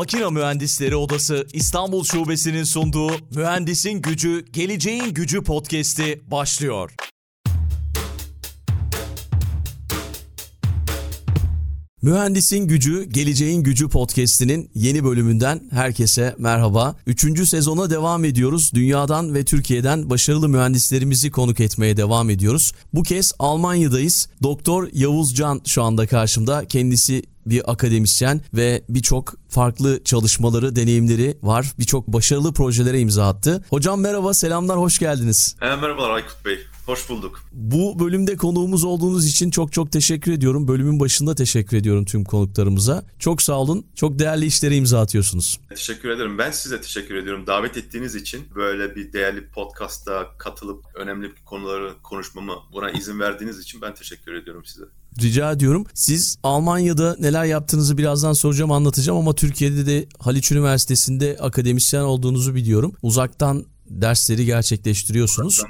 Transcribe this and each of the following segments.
Makina Mühendisleri Odası İstanbul Şubesi'nin sunduğu Mühendisin Gücü, Geleceğin Gücü podcast'i başlıyor. Mühendisin Gücü, Geleceğin Gücü podcast'inin yeni bölümünden herkese merhaba. Üçüncü sezona devam ediyoruz. Dünyadan ve Türkiye'den başarılı mühendislerimizi konuk etmeye devam ediyoruz. Bu kez Almanya'dayız. Doktor Yavuz Can şu anda karşımda. Kendisi bir akademisyen ve birçok farklı çalışmaları, deneyimleri var. Birçok başarılı projelere imza attı. Hocam merhaba, selamlar, hoş geldiniz. E, merhabalar Aykut Bey. Hoş bulduk. Bu bölümde konuğumuz olduğunuz için çok çok teşekkür ediyorum. Bölümün başında teşekkür ediyorum tüm konuklarımıza. Çok sağ olun. Çok değerli işlere imza atıyorsunuz. Teşekkür ederim. Ben size teşekkür ediyorum. Davet ettiğiniz için böyle bir değerli podcast'a katılıp önemli konuları konuşmama buna izin verdiğiniz için ben teşekkür ediyorum size. Rica ediyorum. Siz Almanya'da neler yaptığınızı birazdan soracağım, anlatacağım ama Türkiye'de de Haliç Üniversitesi'nde akademisyen olduğunuzu biliyorum. Uzaktan dersleri gerçekleştiriyorsunuz.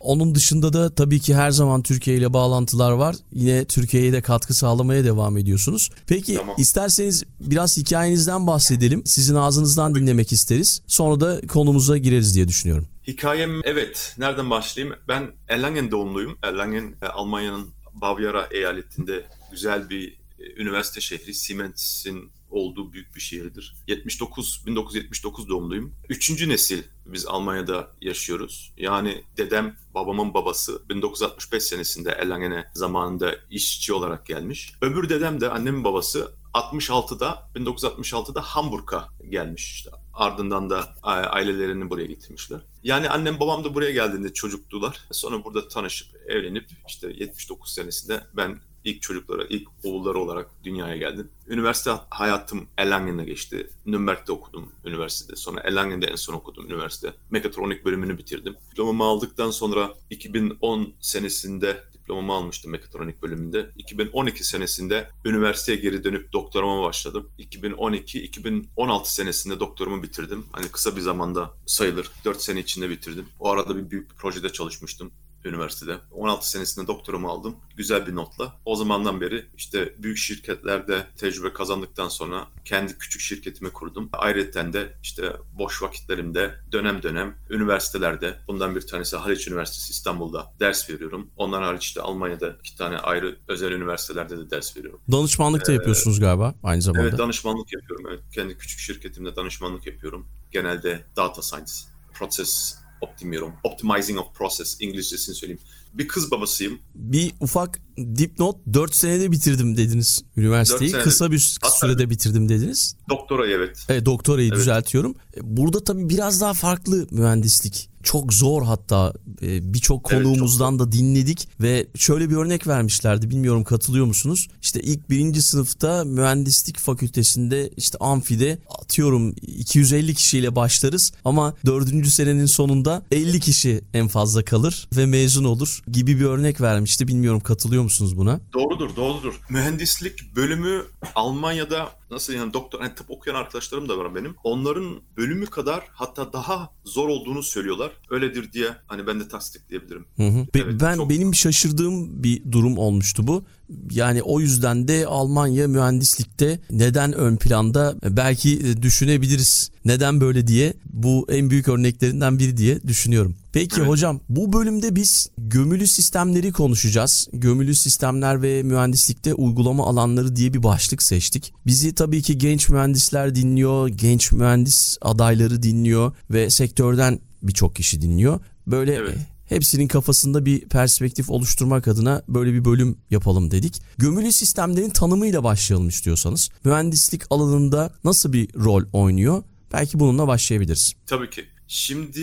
Onun dışında da tabii ki her zaman Türkiye ile bağlantılar var. Yine Türkiye'ye de katkı sağlamaya devam ediyorsunuz. Peki tamam. isterseniz biraz hikayenizden bahsedelim. Sizin ağzınızdan dinlemek isteriz. Sonra da konumuza gireriz diye düşünüyorum. Hikayem evet. Nereden başlayayım? Ben Erlangen doğumluyum. Erlangen e, Almanya'nın Bavyera eyaletinde güzel bir e, üniversite şehri. Siemens'in olduğu büyük bir şehirdir. 79, 1979 doğumluyum. Üçüncü nesil biz Almanya'da yaşıyoruz. Yani dedem, babamın babası 1965 senesinde Erlangen'e zamanında işçi olarak gelmiş. Öbür dedem de annemin babası 66'da 1966'da Hamburg'a gelmiş işte. Ardından da ailelerini buraya getirmişler. Yani annem babam da buraya geldiğinde çocuktular. Sonra burada tanışıp evlenip işte 79 senesinde ben ilk çocuklara, ilk oğulları olarak dünyaya geldim. Üniversite hayatım Erlangen'de geçti. Nürnberg'de okudum üniversitede. Sonra Erlangen'de en son okudum üniversite. Mekatronik bölümünü bitirdim. Diplomamı aldıktan sonra 2010 senesinde diplomamı almıştım mekatronik bölümünde. 2012 senesinde üniversiteye geri dönüp doktorama başladım. 2012-2016 senesinde doktorumu bitirdim. Hani kısa bir zamanda sayılır. 4 sene içinde bitirdim. O arada bir büyük bir projede çalışmıştım üniversitede. 16 senesinde doktorumu aldım. Güzel bir notla. O zamandan beri işte büyük şirketlerde tecrübe kazandıktan sonra kendi küçük şirketimi kurdum. Ayrıca de işte boş vakitlerimde dönem dönem üniversitelerde bundan bir tanesi Haliç Üniversitesi İstanbul'da ders veriyorum. Onlar hariç işte Almanya'da iki tane ayrı özel üniversitelerde de ders veriyorum. Danışmanlık da ee, yapıyorsunuz galiba aynı zamanda. Evet danışmanlık yapıyorum. Evet. Kendi küçük şirketimde danışmanlık yapıyorum. Genelde data science, process optimiyorum. Optimizing of process İngilizcesini söyleyeyim. Bir kız babasıyım. Bir ufak dipnot 4 senede bitirdim dediniz üniversiteyi. Kısa bir Hatta sürede bitirdim dediniz. Doktorayı evet. Evet doktorayı evet. düzeltiyorum. Burada tabii biraz daha farklı mühendislik çok zor hatta e, birçok konuğumuzdan evet, da dinledik ve şöyle bir örnek vermişlerdi bilmiyorum katılıyor musunuz? İşte ilk birinci sınıfta mühendislik fakültesinde işte amfide atıyorum 250 kişiyle başlarız ama dördüncü senenin sonunda 50 kişi en fazla kalır ve mezun olur gibi bir örnek vermişti bilmiyorum katılıyor musunuz buna? Doğrudur doğrudur. Mühendislik bölümü Almanya'da nasıl yani doktor hani tıp okuyan arkadaşlarım da var benim. Onların bölümü kadar hatta daha zor olduğunu söylüyorlar. Öyledir diye hani ben de tasdikleyebilirim. Hı hı. Evet, ben çok... benim şaşırdığım bir durum olmuştu bu. Yani o yüzden de Almanya mühendislikte neden ön planda belki düşünebiliriz. Neden böyle diye bu en büyük örneklerinden biri diye düşünüyorum. Peki evet. hocam bu bölümde biz gömülü sistemleri konuşacağız. Gömülü sistemler ve mühendislikte uygulama alanları diye bir başlık seçtik. Bizi tabii ki genç mühendisler dinliyor, genç mühendis adayları dinliyor ve sektörden birçok kişi dinliyor. Böyle evet hepsinin kafasında bir perspektif oluşturmak adına böyle bir bölüm yapalım dedik. Gömülü sistemlerin tanımıyla başlayalım istiyorsanız. Mühendislik alanında nasıl bir rol oynuyor? Belki bununla başlayabiliriz. Tabii ki. Şimdi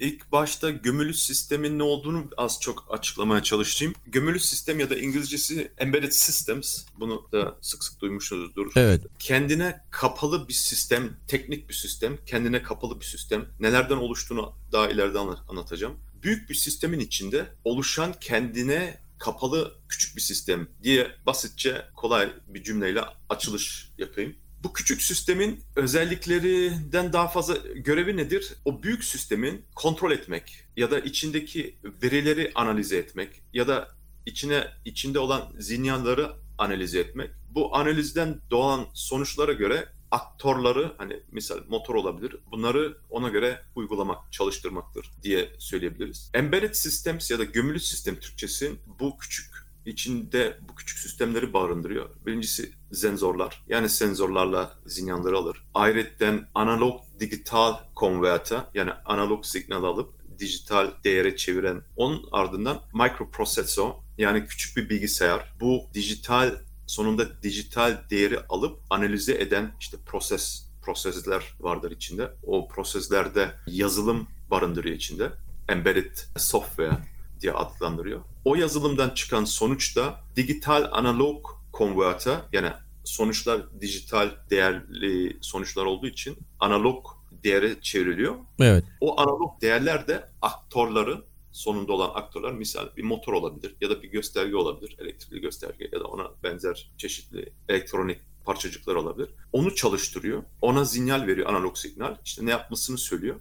ilk başta gömülü sistemin ne olduğunu az çok açıklamaya çalışayım. Gömülü sistem ya da İngilizcesi embedded systems. Bunu da sık sık duymuşsunuzdur. Evet. Kendine kapalı bir sistem, teknik bir sistem, kendine kapalı bir sistem. Nelerden oluştuğunu daha ileride anlatacağım. Büyük bir sistemin içinde oluşan kendine kapalı küçük bir sistem diye basitçe kolay bir cümleyle açılış yapayım. Bu küçük sistemin özelliklerinden daha fazla görevi nedir? O büyük sistemin kontrol etmek ya da içindeki verileri analiz etmek ya da içine içinde olan zinyanları analiz etmek. Bu analizden doğan sonuçlara göre aktörleri hani misal motor olabilir. Bunları ona göre uygulamak, çalıştırmaktır diye söyleyebiliriz. Embedded Systems ya da gömülü sistem Türkçesi bu küçük içinde bu küçük sistemleri barındırıyor. Birincisi senzorlar. Yani senzorlarla sinyalleri alır. Ayrıca analog digital konverter yani analog signal alıp dijital değere çeviren onun ardından microprosesör yani küçük bir bilgisayar bu dijital sonunda dijital değeri alıp analize eden işte proses prosesler vardır içinde. O proseslerde yazılım barındırıyor içinde. Embedded software diye adlandırıyor. O yazılımdan çıkan sonuç da dijital analog konverter yani sonuçlar dijital değerli sonuçlar olduğu için analog değere çevriliyor. Evet. O analog değerler de aktörleri sonunda olan aktörler misal bir motor olabilir ya da bir gösterge olabilir. Elektrikli gösterge ya da ona benzer çeşitli elektronik parçacıklar olabilir. Onu çalıştırıyor. Ona sinyal veriyor analog signal. İşte ne yapmasını söylüyor.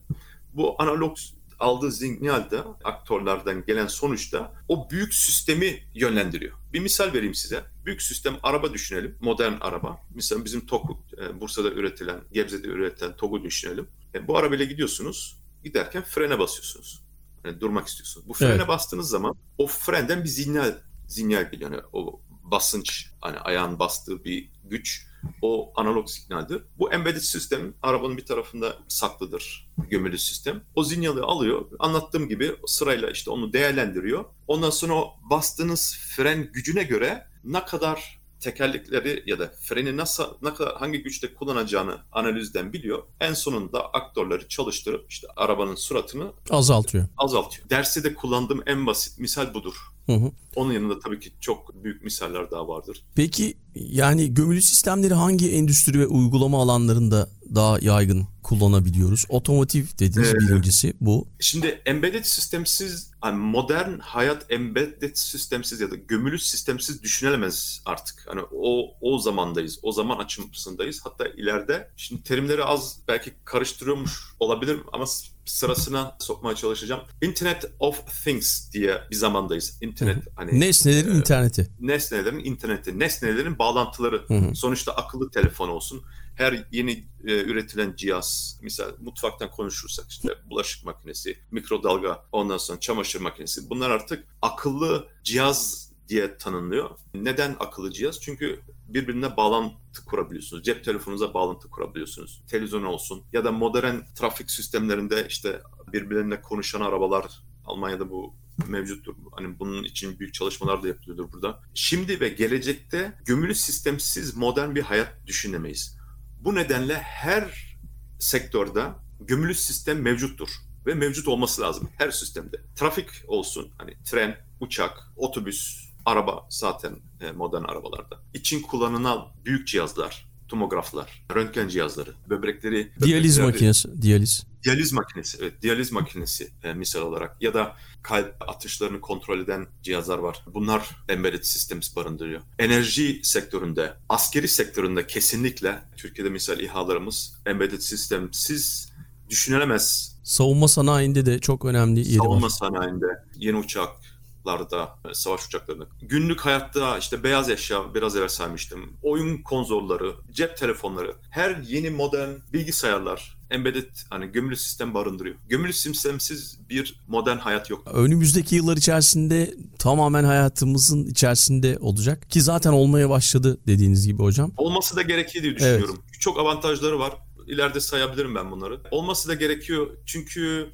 Bu analog aldığı sinyal de aktörlerden gelen sonuçta o büyük sistemi yönlendiriyor. Bir misal vereyim size. Büyük sistem araba düşünelim. Modern araba. Mesela bizim TOG'u e, Bursa'da üretilen, Gebze'de üretilen TOG'u düşünelim. E, bu arabayla gidiyorsunuz. Giderken frene basıyorsunuz. Yani durmak istiyorsunuz. Bu frene Evet. bastığınız zaman o frenden bir sinyal sinyal geliyor. Yani o basınç hani ayağın bastığı bir güç o analog signaldir. Bu embedded sistem arabanın bir tarafında saklıdır gömülü sistem. O sinyali alıyor. Anlattığım gibi sırayla işte onu değerlendiriyor. Ondan sonra o bastığınız fren gücüne göre ne kadar tekerlekleri ya da freni nasıl ne kadar hangi güçte kullanacağını analizden biliyor. En sonunda aktörleri çalıştırıp işte arabanın suratını Azaltıyor. azaltıyor. Derste de kullandığım en basit misal budur. Hı hı. Onun yanında tabii ki çok büyük misaller daha vardır. Peki yani gömülü sistemleri hangi endüstri ve uygulama alanlarında daha yaygın kullanabiliyoruz? Otomotiv dediniz Ee, birincisi bu. Şimdi embedded sistemsiz, hani modern hayat embedded sistemsiz ya da gömülü sistemsiz düşünülemez artık. Hani o o zamandayız, o zaman açısındayız. Hatta ileride, şimdi terimleri az belki karıştırıyormuş olabilirim ama sırasına sokmaya çalışacağım. Internet of Things diye bir zamandayız. İnternet hani Nesnelerin e, interneti. nesnelerin interneti, nesnelerin bağlantıları. Hı hı. Sonuçta akıllı telefon olsun. Her yeni e, üretilen cihaz, misal mutfaktan konuşursak işte bulaşık makinesi, mikrodalga, ondan sonra çamaşır makinesi. Bunlar artık akıllı cihaz diye tanınıyor. Neden akıllı cihaz? Çünkü birbirine bağlantı kurabiliyorsunuz. Cep telefonunuza bağlantı kurabiliyorsunuz. Televizyon olsun ya da modern trafik sistemlerinde işte birbirlerine konuşan arabalar Almanya'da bu mevcuttur. Hani bunun için büyük çalışmalar da yapılıyordur burada. Şimdi ve gelecekte gömülü sistemsiz modern bir hayat düşünemeyiz. Bu nedenle her sektörde gömülü sistem mevcuttur ve mevcut olması lazım her sistemde. Trafik olsun, hani tren, uçak, otobüs, araba zaten e, modern arabalarda. İçin kullanılan büyük cihazlar, tomograflar, röntgen cihazları, böbrekleri, Diyaliz böbrekleri- makinesi. Diyaliz. Diyaliz makinesi, evet diyaliz makinesi e, misal olarak ya da kalp atışlarını kontrol eden cihazlar var. Bunlar embedded systems barındırıyor. Enerji sektöründe, askeri sektöründe kesinlikle Türkiye'de misal İHA'larımız embedded systemsiz düşünülemez. Savunma sanayinde de çok önemli yeri Savunma var. sanayinde, yeni uçaklarda, e, savaş uçaklarında. Günlük hayatta işte beyaz eşya biraz evvel saymıştım. Oyun konsolları, cep telefonları, her yeni modern bilgisayarlar embedded hani gömülü sistem barındırıyor. Gömülü sistemsiz bir modern hayat yok. Önümüzdeki yıllar içerisinde tamamen hayatımızın içerisinde olacak ki zaten olmaya başladı dediğiniz gibi hocam. Olması da gerekiyor diye düşünüyorum. Çok avantajları var. İleride sayabilirim ben bunları. Olması da gerekiyor çünkü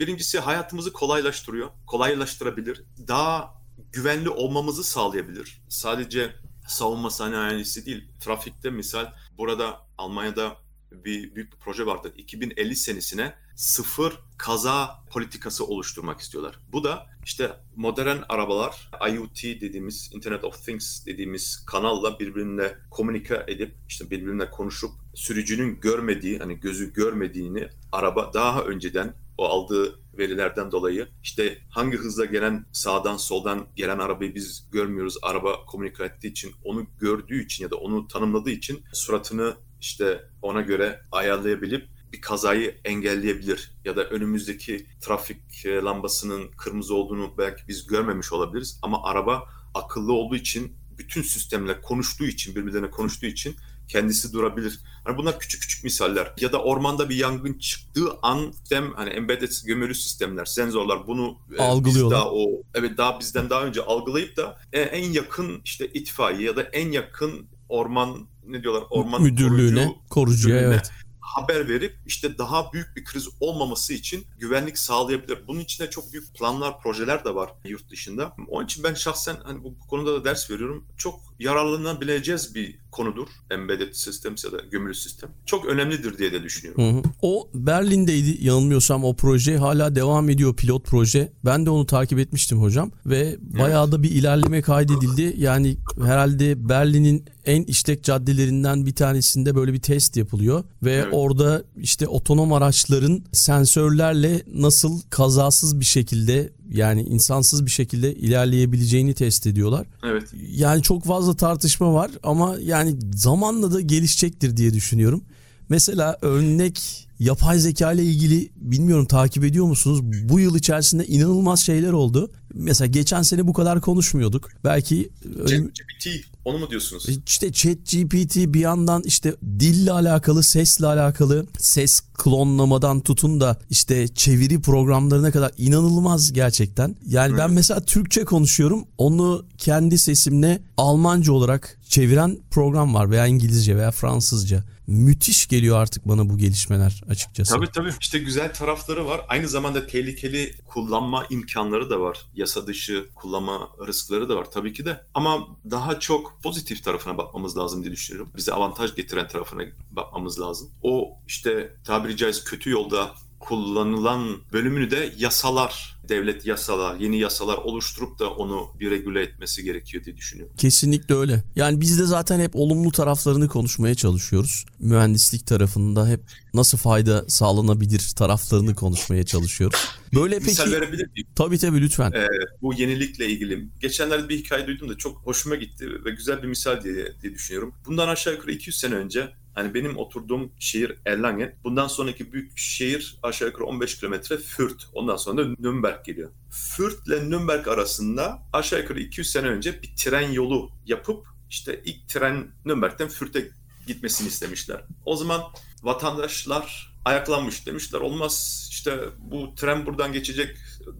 birincisi hayatımızı kolaylaştırıyor. Kolaylaştırabilir. Daha güvenli olmamızı sağlayabilir. Sadece savunma sanayisi değil. Trafikte misal burada Almanya'da bir büyük bir proje vardı. 2050 senesine sıfır kaza politikası oluşturmak istiyorlar. Bu da işte modern arabalar IoT dediğimiz Internet of Things dediğimiz kanalla birbirine komünike edip işte birbirine konuşup sürücünün görmediği hani gözü görmediğini araba daha önceden o aldığı verilerden dolayı işte hangi hızla gelen sağdan soldan gelen arabayı biz görmüyoruz. Araba komünike ettiği için onu gördüğü için ya da onu tanımladığı için suratını işte ona göre ayarlayabilip bir kazayı engelleyebilir ya da önümüzdeki trafik e, lambasının kırmızı olduğunu belki biz görmemiş olabiliriz ama araba akıllı olduğu için bütün sistemle konuştuğu için birbirlerine konuştuğu için kendisi durabilir. Hani bunlar küçük küçük misaller. Ya da ormanda bir yangın çıktığı an sistem hani embedded gömülü sistemler, senzorlar bunu e, algılıyorlar. Daha o evet daha bizden daha önce algılayıp da e, en yakın işte itfaiye ya da en yakın orman ne diyorlar orman müdürlüğüne, korucu, korucuya müdürlüğüne evet. haber verip işte daha büyük bir kriz olmaması için güvenlik sağlayabilir. Bunun içinde çok büyük planlar, projeler de var yurt dışında. Onun için ben şahsen hani bu, bu konuda da ders veriyorum. Çok yararlanabileceğiz bir konudur. Embedded Systems ya da gömülü sistem. Çok önemlidir diye de düşünüyorum. Hı hı. O Berlin'deydi yanılmıyorsam o proje hala devam ediyor pilot proje. Ben de onu takip etmiştim hocam ve bayağı da bir ilerleme kaydedildi. Yani herhalde Berlin'in en işlek caddelerinden bir tanesinde böyle bir test yapılıyor ve Evet. orada işte otonom araçların sensörlerle nasıl kazasız bir şekilde yani insansız bir şekilde ilerleyebileceğini test ediyorlar. Evet. Yani çok fazla tartışma var ama yani zamanla da gelişecektir diye düşünüyorum. Mesela örnek yapay zeka ile ilgili bilmiyorum takip ediyor musunuz? Bu yıl içerisinde inanılmaz şeyler oldu. Mesela geçen sene bu kadar konuşmuyorduk. Belki öyle- GPT onu mu diyorsunuz? işte chat GPT bir yandan işte dille alakalı, sesle alakalı, ses klonlamadan tutun da işte çeviri programlarına kadar inanılmaz gerçekten. Yani ben Evet. mesela Türkçe konuşuyorum. Onu kendi sesimle Almanca olarak çeviren program var veya İngilizce veya Fransızca. Müthiş geliyor artık bana bu gelişmeler açıkçası. Tabii tabii. İşte güzel tarafları var. Aynı zamanda tehlikeli kullanma imkanları da var. Yasa dışı kullanma riskleri de var tabii ki de. Ama daha çok pozitif tarafına bakmamız lazım diye düşünüyorum. Bize avantaj getiren tarafına bakmamız lazım. O işte tabiri caizse kötü yolda kullanılan bölümünü de yasalar, devlet yasalar, yeni yasalar oluşturup da onu bir regüle etmesi gerekiyor diye düşünüyorum. Kesinlikle öyle. Yani biz de zaten hep olumlu taraflarını konuşmaya çalışıyoruz. Mühendislik tarafında hep nasıl fayda sağlanabilir taraflarını konuşmaya çalışıyoruz. Böyle Misal peki verebilir miyim? tabii tabii lütfen. Ee, bu yenilikle ilgili. Geçenlerde bir hikaye duydum da çok hoşuma gitti ve güzel bir misal diye, diye düşünüyorum. Bundan aşağı yukarı 200 sene önce hani benim oturduğum şehir Erlangen. Bundan sonraki büyük şehir aşağı yukarı 15 kilometre Fürth. Ondan sonra da Nürnberg geliyor. Fürth ile Nürnberg arasında aşağı yukarı 200 sene önce bir tren yolu yapıp işte ilk tren Nürnberg'den Fürth'e gitmesini istemişler. O zaman vatandaşlar ayaklanmış demişler olmaz işte bu tren buradan geçecek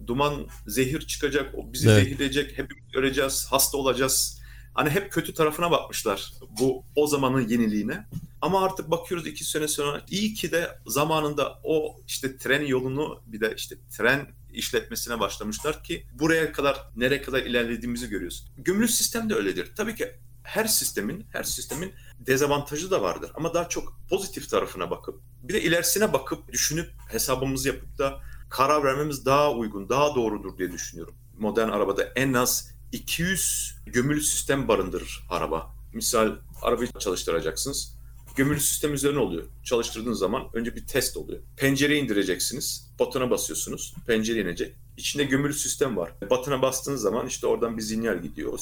duman zehir çıkacak o bizi Evet. zehirleyecek hepimiz öleceğiz hasta olacağız hani hep kötü tarafına bakmışlar bu o zamanın yeniliğine ama artık bakıyoruz iki sene sonra iyi ki de zamanında o işte tren yolunu bir de işte tren işletmesine başlamışlar ki buraya kadar nereye kadar ilerlediğimizi görüyoruz. Gömülü sistem de öyledir. Tabii ki her sistemin her sistemin dezavantajı da vardır ama daha çok pozitif tarafına bakıp bir de ilerisine bakıp düşünüp hesabımızı yapıp da karar vermemiz daha uygun, daha doğrudur diye düşünüyorum. Modern arabada en az 200 gömülü sistem barındırır araba. Misal arabayı çalıştıracaksınız. Gömülü sistem üzerine oluyor. Çalıştırdığınız zaman önce bir test oluyor. Pencereyi indireceksiniz. Butona basıyorsunuz. Pencere inecek. İçinde gömülü sistem var. Butona bastığınız zaman işte oradan bir sinyal gidiyor. O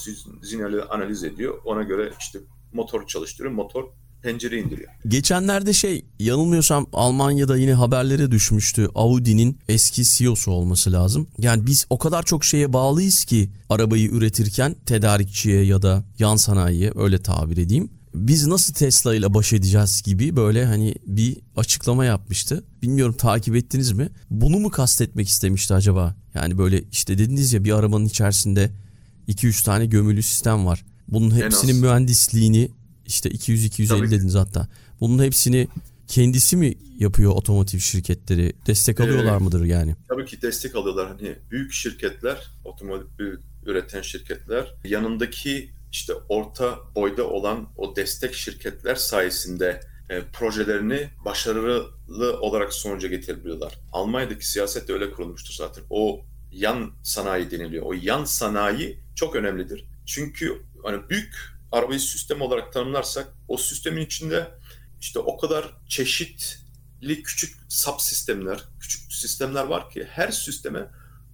sinyali analiz ediyor. Ona göre işte motoru çalıştırıyor. Motor pencere indiriyor. Geçenlerde şey yanılmıyorsam Almanya'da yine haberlere düşmüştü. Audi'nin eski CEO'su olması lazım. Yani biz o kadar çok şeye bağlıyız ki arabayı üretirken tedarikçiye ya da yan sanayiye öyle tabir edeyim. Biz nasıl Tesla ile baş edeceğiz gibi böyle hani bir açıklama yapmıştı. Bilmiyorum takip ettiniz mi? Bunu mu kastetmek istemişti acaba? Yani böyle işte dediniz ya bir arabanın içerisinde 2-3 tane gömülü sistem var. Bunun hepsinin mühendisliğini işte 200-250 Tabii ki. dediniz hatta. Bunun hepsini kendisi mi yapıyor otomotiv şirketleri? Destek Ee, alıyorlar mıdır yani? Tabii ki destek alıyorlar. Hani büyük şirketler, otomobil üreten şirketler yanındaki işte orta boyda olan o destek şirketler sayesinde e, projelerini başarılı olarak sonuca getirebiliyorlar. Almanya'daki siyaset de öyle kurulmuştur zaten. O yan sanayi deniliyor. O yan sanayi çok önemlidir. Çünkü hani büyük arabayı sistem olarak tanımlarsak o sistemin içinde işte o kadar çeşitli küçük subsistemler, küçük sistemler var ki her sisteme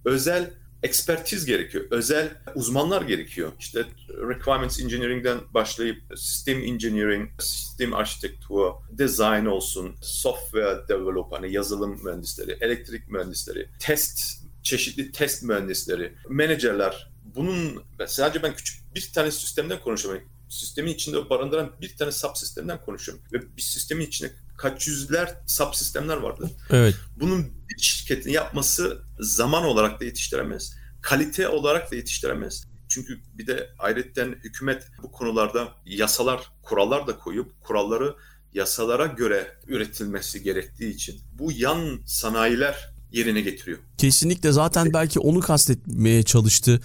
özel ekspertiz gerekiyor. Özel uzmanlar gerekiyor. İşte requirements engineering'den başlayıp system engineering, sistem architecture, design olsun, software develop, hani yazılım mühendisleri, elektrik mühendisleri, test, çeşitli test mühendisleri, menajerler. Bunun sadece ben küçük bir tane sistemden konuşuyorum. sistemin içinde barındıran bir tane subsistemden konuşuyorum. Ve bir sistemin içinde kaç yüzler subsistemler vardır. Evet. Bunun bir şirketin yapması zaman olarak da yetiştiremez. Kalite olarak da yetiştiremez. Çünkü bir de ayrıca hükümet bu konularda yasalar, kurallar da koyup kuralları yasalara göre üretilmesi gerektiği için bu yan sanayiler yerine getiriyor. Kesinlikle zaten belki onu kastetmeye çalıştı.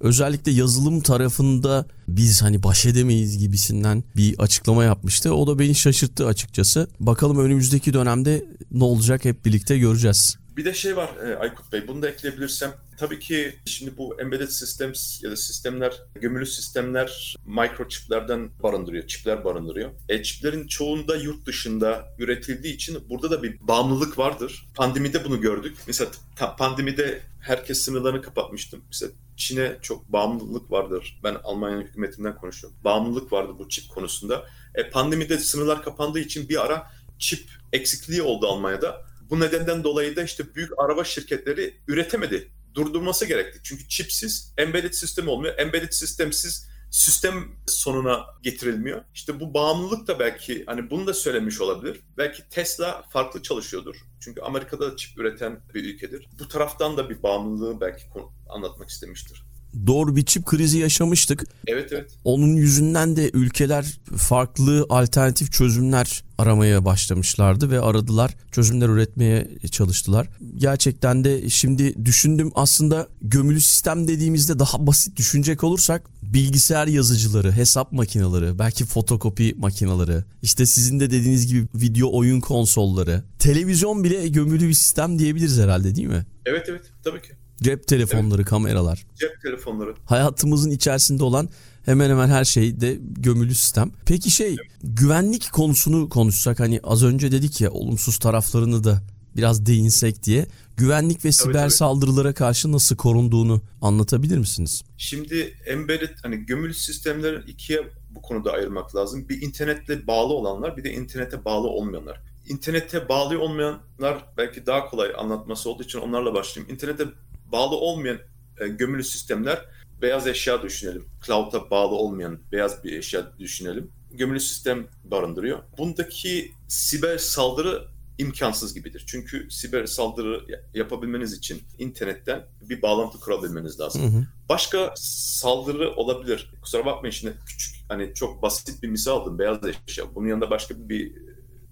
Özellikle yazılım tarafında biz hani baş edemeyiz gibisinden bir açıklama yapmıştı. O da beni şaşırttı açıkçası. Bakalım önümüzdeki dönemde ne olacak hep birlikte göreceğiz. Bir de şey var e, Aykut Bey, bunu da ekleyebilirsem. Tabii ki şimdi bu embedded systems ya da sistemler, gömülü sistemler microchiplerden barındırıyor, çipler barındırıyor. E, çiplerin çoğunda yurt dışında üretildiği için burada da bir bağımlılık vardır. Pandemide bunu gördük. Mesela pandemide herkes sınırlarını kapatmıştım. Mesela Çin'e çok bağımlılık vardır. Ben Almanya hükümetinden konuşuyorum. Bağımlılık vardı bu çip konusunda. E, pandemide sınırlar kapandığı için bir ara çip eksikliği oldu Almanya'da. Bu nedenden dolayı da işte büyük araba şirketleri üretemedi. Durdurması gerekti. Çünkü çipsiz embedded sistem olmuyor. Embedded sistemsiz sistem sonuna getirilmiyor. İşte bu bağımlılık da belki hani bunu da söylemiş olabilir. Belki Tesla farklı çalışıyordur. Çünkü Amerika'da da çip üreten bir ülkedir. Bu taraftan da bir bağımlılığı belki anlatmak istemiştir doğru bir çip krizi yaşamıştık. Evet evet. Onun yüzünden de ülkeler farklı alternatif çözümler aramaya başlamışlardı ve aradılar. Çözümler üretmeye çalıştılar. Gerçekten de şimdi düşündüm aslında gömülü sistem dediğimizde daha basit düşünecek olursak bilgisayar yazıcıları, hesap makineleri, belki fotokopi makineleri, işte sizin de dediğiniz gibi video oyun konsolları, televizyon bile gömülü bir sistem diyebiliriz herhalde değil mi? Evet evet tabii ki. Cep telefonları, evet. kameralar. Cep telefonları. Hayatımızın içerisinde olan hemen hemen her şey de gömülü sistem. Peki şey evet. güvenlik konusunu konuşsak hani az önce dedik ya olumsuz taraflarını da biraz değinsek diye güvenlik ve siber evet, saldırılara karşı nasıl korunduğunu anlatabilir misiniz? Şimdi embedded hani gömülü sistemlerin ikiye bu konuda ayırmak lazım. Bir internetle bağlı olanlar bir de internete bağlı olmayanlar. İnternete bağlı olmayanlar belki daha kolay anlatması olduğu için onlarla başlayayım. İnternete bağlı olmayan e, gömülü sistemler beyaz eşya düşünelim. Cloud'a bağlı olmayan beyaz bir eşya düşünelim. Gömülü sistem barındırıyor. Bundaki siber saldırı imkansız gibidir. Çünkü siber saldırı yapabilmeniz için internetten bir bağlantı kurabilmeniz lazım. Hı hı. Başka saldırı olabilir. Kusura bakmayın şimdi küçük hani çok basit bir misal aldım beyaz eşya. Bunun yanında başka bir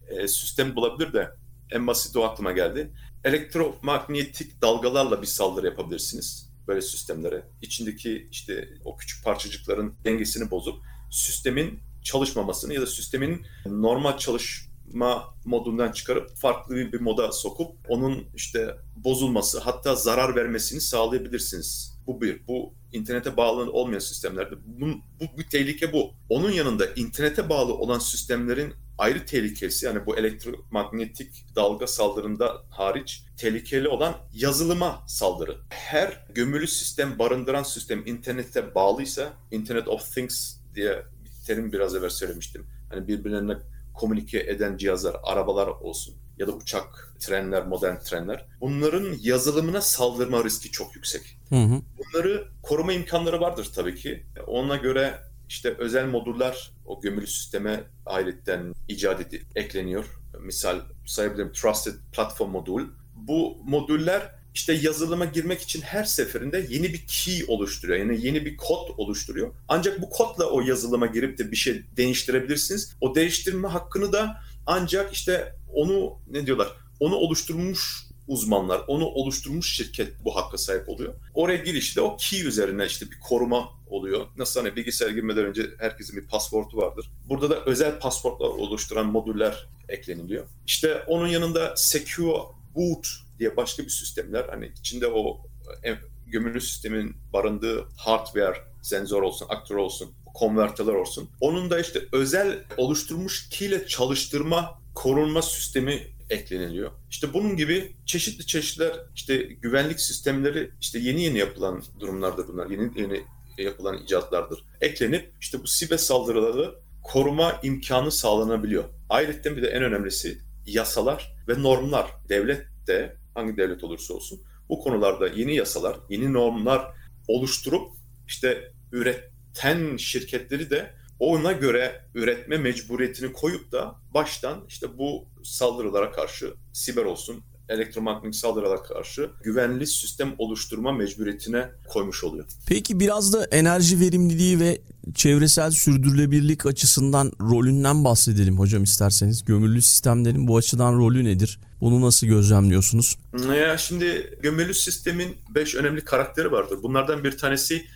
e, sistem bulabilir de en basit o aklıma geldi elektromanyetik dalgalarla bir saldırı yapabilirsiniz böyle sistemlere. İçindeki işte o küçük parçacıkların dengesini bozup sistemin çalışmamasını ya da sistemin normal çalışma modundan çıkarıp farklı bir moda sokup onun işte bozulması hatta zarar vermesini sağlayabilirsiniz. Bu bir. Bu internete bağlı olmayan sistemlerde. Bu, bu bir tehlike bu. Onun yanında internete bağlı olan sistemlerin ayrı tehlikesi yani bu elektromanyetik dalga saldırında hariç tehlikeli olan yazılıma saldırı. Her gömülü sistem barındıran sistem internete bağlıysa Internet of Things diye bir terim biraz evvel söylemiştim. Hani birbirlerine komünike eden cihazlar, arabalar olsun ya da uçak, trenler, modern trenler. Bunların yazılımına saldırma riski çok yüksek. Hı hı. Bunları koruma imkanları vardır tabii ki. Ona göre işte özel modüller o gömülü sisteme ayetten icat edip ekleniyor. Misal sayabilirim Trusted Platform modül. Bu modüller işte yazılıma girmek için her seferinde yeni bir key oluşturuyor. Yani yeni bir kod oluşturuyor. Ancak bu kodla o yazılıma girip de bir şey değiştirebilirsiniz. O değiştirme hakkını da ancak işte onu ne diyorlar? Onu oluşturmuş uzmanlar, onu oluşturmuş şirket bu hakka sahip oluyor. Oraya girişte o key üzerine işte bir koruma oluyor. Nasıl hani bilgisayar girmeden önce herkesin bir pasportu vardır. Burada da özel pasportlar oluşturan modüller ekleniliyor. İşte onun yanında Secure Boot diye başka bir sistemler hani içinde o e, gömülü sistemin barındığı hardware, sensör olsun, aktör olsun, konvertörler olsun. Onun da işte özel oluşturmuş key ile çalıştırma korunma sistemi ekleniliyor. İşte bunun gibi çeşitli çeşitler işte güvenlik sistemleri işte yeni yeni yapılan durumlardır bunlar. Yeni yeni yapılan icatlardır. Eklenip işte bu siber saldırıları koruma imkanı sağlanabiliyor. Ayrıca bir de en önemlisi yasalar ve normlar. Devlet de hangi devlet olursa olsun bu konularda yeni yasalar, yeni normlar oluşturup işte üreten şirketleri de ona göre üretme mecburiyetini koyup da baştan işte bu saldırılara karşı siber olsun, elektromanyetik saldırılara karşı güvenli sistem oluşturma mecburiyetine koymuş oluyor. Peki biraz da enerji verimliliği ve çevresel sürdürülebilirlik açısından rolünden bahsedelim hocam isterseniz. Gömülü sistemlerin bu açıdan rolü nedir? Bunu nasıl gözlemliyorsunuz? Ya şimdi gömülü sistemin 5 önemli karakteri vardır. Bunlardan bir tanesi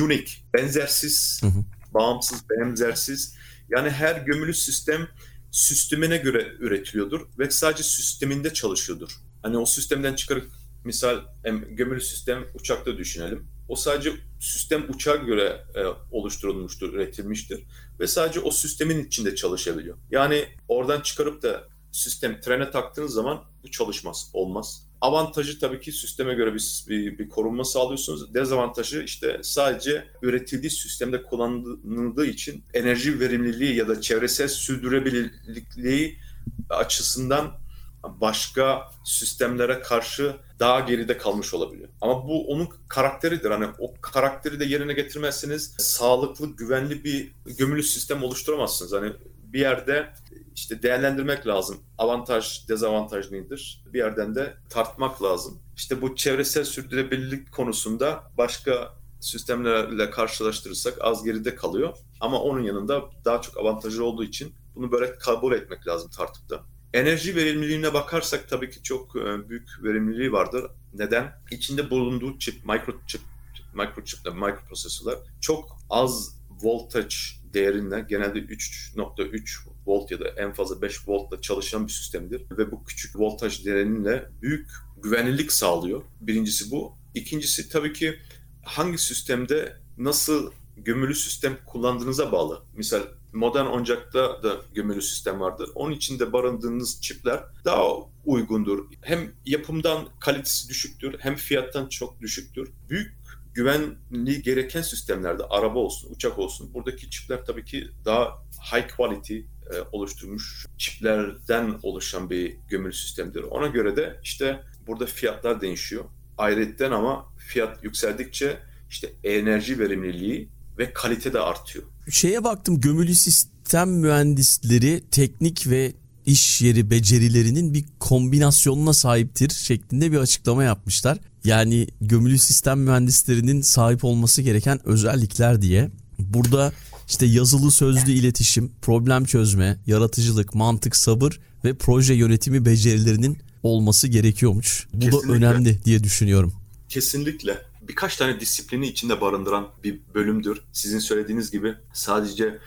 unique, benzersiz, hı hı. Bağımsız, benzersiz. Yani her gömülü sistem sistemine göre üretiliyordur ve sadece sisteminde çalışıyordur. Hani o sistemden çıkarıp misal gömülü sistem uçakta düşünelim. O sadece sistem uçağa göre e, oluşturulmuştur, üretilmiştir ve sadece o sistemin içinde çalışabiliyor. Yani oradan çıkarıp da sistem trene taktığınız zaman bu çalışmaz, olmaz. Avantajı tabii ki sisteme göre bir, bir, bir korunma sağlıyorsunuz. Dezavantajı işte sadece üretildiği sistemde kullanıldığı için enerji verimliliği ya da çevresel sürdürülebilirliği açısından başka sistemlere karşı daha geride kalmış olabiliyor. Ama bu onun karakteridir. Hani o karakteri de yerine getirmezseniz sağlıklı, güvenli bir gömülü sistem oluşturamazsınız. Hani bir yerde işte değerlendirmek lazım. Avantaj, dezavantaj nedir? Bir yerden de tartmak lazım. İşte bu çevresel sürdürülebilirlik konusunda başka sistemlerle karşılaştırırsak az geride kalıyor. Ama onun yanında daha çok avantajı olduğu için bunu böyle kabul etmek lazım tartıp da. Enerji verimliliğine bakarsak tabii ki çok e, büyük verimliliği vardır. Neden? İçinde bulunduğu çip, microchip, microchipler, microprosesörler çok az voltage değerinde genelde 3.3 volt ya da en fazla 5 voltla çalışan bir sistemdir. Ve bu küçük voltaj değeriyle büyük güvenlilik sağlıyor. Birincisi bu. İkincisi tabii ki hangi sistemde nasıl gömülü sistem kullandığınıza bağlı. Misal modern oyuncakta da gömülü sistem vardır. Onun içinde barındığınız çipler daha uygundur. Hem yapımdan kalitesi düşüktür hem fiyattan çok düşüktür. Büyük güvenliği gereken sistemlerde araba olsun, uçak olsun buradaki çipler tabii ki daha high quality oluşturmuş çiplerden oluşan bir gömülü sistemdir. Ona göre de işte burada fiyatlar değişiyor. Ayrıca ama fiyat yükseldikçe işte enerji verimliliği ve kalite de artıyor. Şeye baktım gömülü sistem mühendisleri teknik ve iş yeri becerilerinin bir kombinasyonuna sahiptir şeklinde bir açıklama yapmışlar. Yani gömülü sistem mühendislerinin sahip olması gereken özellikler diye. Burada işte yazılı sözlü iletişim, problem çözme, yaratıcılık, mantık, sabır ve proje yönetimi becerilerinin olması gerekiyormuş. Bu Kesinlikle. da önemli diye düşünüyorum. Kesinlikle birkaç tane disiplini içinde barındıran bir bölümdür. Sizin söylediğiniz gibi sadece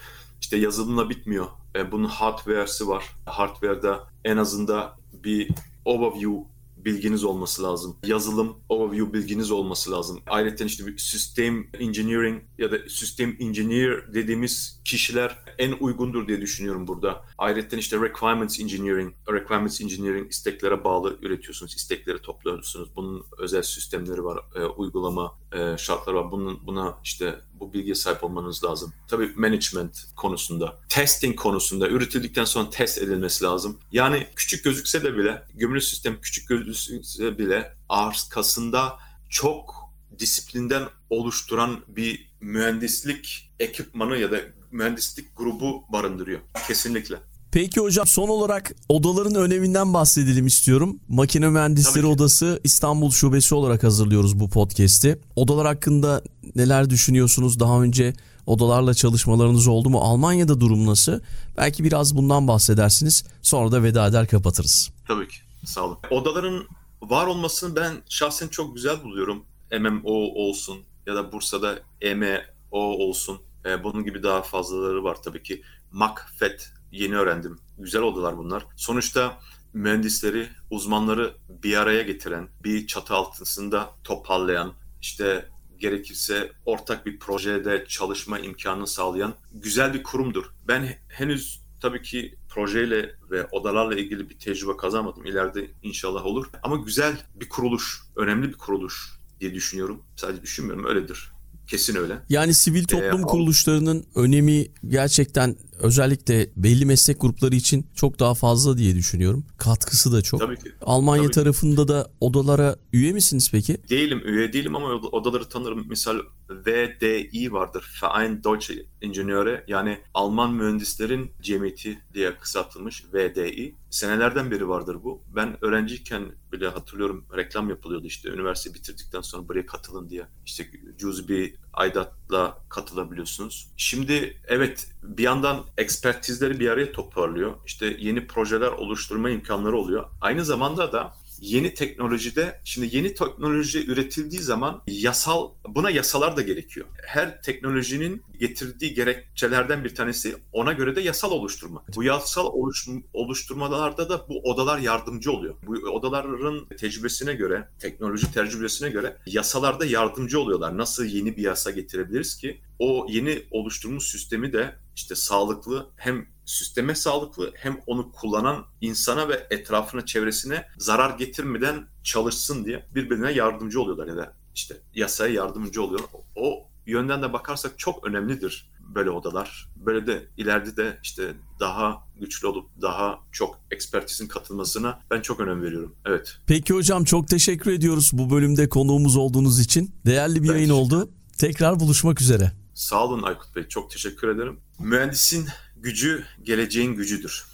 işte yazılımla bitmiyor. E, bunun hardware'si var. Hardware'da en azında bir overview bilginiz olması lazım. Yazılım overview bilginiz olması lazım. Ayrıca işte bir system engineering ya da system engineer dediğimiz kişiler en uygundur diye düşünüyorum burada. Ayrıca işte requirements engineering, requirements engineering isteklere bağlı üretiyorsunuz, istekleri topluyorsunuz. Bunun özel sistemleri var, e, uygulama e, şartları var. Bunun buna işte bu bilgiye sahip olmanız lazım. Tabii management konusunda, testing konusunda üretildikten sonra test edilmesi lazım. Yani küçük gözükse de bile, gömülü sistem küçük gözükse bile arkasında çok disiplinden oluşturan bir mühendislik ekipmanı ya da mühendislik grubu barındırıyor. Kesinlikle. Peki hocam son olarak odaların öneminden bahsedelim istiyorum. Makine Mühendisleri Odası İstanbul Şubesi olarak hazırlıyoruz bu podcast'i. Odalar hakkında neler düşünüyorsunuz? Daha önce odalarla çalışmalarınız oldu mu? Almanya'da durum nasıl? Belki biraz bundan bahsedersiniz. Sonra da veda eder kapatırız. Tabii ki. Sağ olun. Odaların var olmasını ben şahsen çok güzel buluyorum. MMO olsun ya da Bursa'da EMO olsun. E, bunun gibi daha fazlaları var tabii ki. MACFET yeni öğrendim. Güzel oldular bunlar. Sonuçta mühendisleri, uzmanları bir araya getiren, bir çatı altında toparlayan, işte gerekirse ortak bir projede çalışma imkanını sağlayan güzel bir kurumdur. Ben henüz tabii ki projeyle ve odalarla ilgili bir tecrübe kazanmadım. İleride inşallah olur. Ama güzel bir kuruluş, önemli bir kuruluş diye düşünüyorum. Sadece düşünmüyorum, öyledir. Kesin öyle. Yani sivil toplum ee, kuruluşlarının önemi gerçekten özellikle belli meslek grupları için çok daha fazla diye düşünüyorum. Katkısı da çok. Tabii ki. Almanya Tabii ki. tarafında da odalara üye misiniz peki? Değilim, üye değilim ama od- odaları tanırım. Misal VDI vardır. Verein Deutsche Ingenieure yani Alman Mühendislerin Cemiyeti diye kısaltılmış VDI. Senelerden beri vardır bu. Ben öğrenciyken bile hatırlıyorum reklam yapılıyordu işte üniversite bitirdikten sonra buraya katılın diye. İşte cüzbi aidatla katılabiliyorsunuz. Şimdi evet bir yandan ekspertizleri bir araya toparlıyor. İşte yeni projeler oluşturma imkanları oluyor. Aynı zamanda da yeni teknolojide şimdi yeni teknoloji üretildiği zaman yasal buna yasalar da gerekiyor. Her teknolojinin getirdiği gerekçelerden bir tanesi ona göre de yasal oluşturmak. Bu yasal oluş, oluşturmalarda da bu odalar yardımcı oluyor. Bu odaların tecrübesine göre, teknoloji tecrübesine göre yasalarda yardımcı oluyorlar. Nasıl yeni bir yasa getirebiliriz ki o yeni oluşturmuş sistemi de işte sağlıklı hem sisteme sağlıklı hem onu kullanan insana ve etrafına çevresine zarar getirmeden çalışsın diye birbirine yardımcı oluyorlar ya da işte yasaya yardımcı oluyor. O yönden de bakarsak çok önemlidir böyle odalar. Böyle de ileride de işte daha güçlü olup daha çok ekspertizin katılmasına ben çok önem veriyorum. Evet. Peki hocam çok teşekkür ediyoruz bu bölümde konuğumuz olduğunuz için. Değerli bir Ben yayın oldu. Tekrar buluşmak üzere. Sağ olun Aykut Bey. Çok teşekkür ederim. Mühendisin gücü geleceğin gücüdür.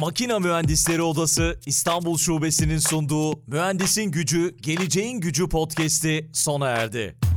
Makina Mühendisleri Odası İstanbul Şubesi'nin sunduğu Mühendisin Gücü, Geleceğin Gücü podcast'i sona erdi.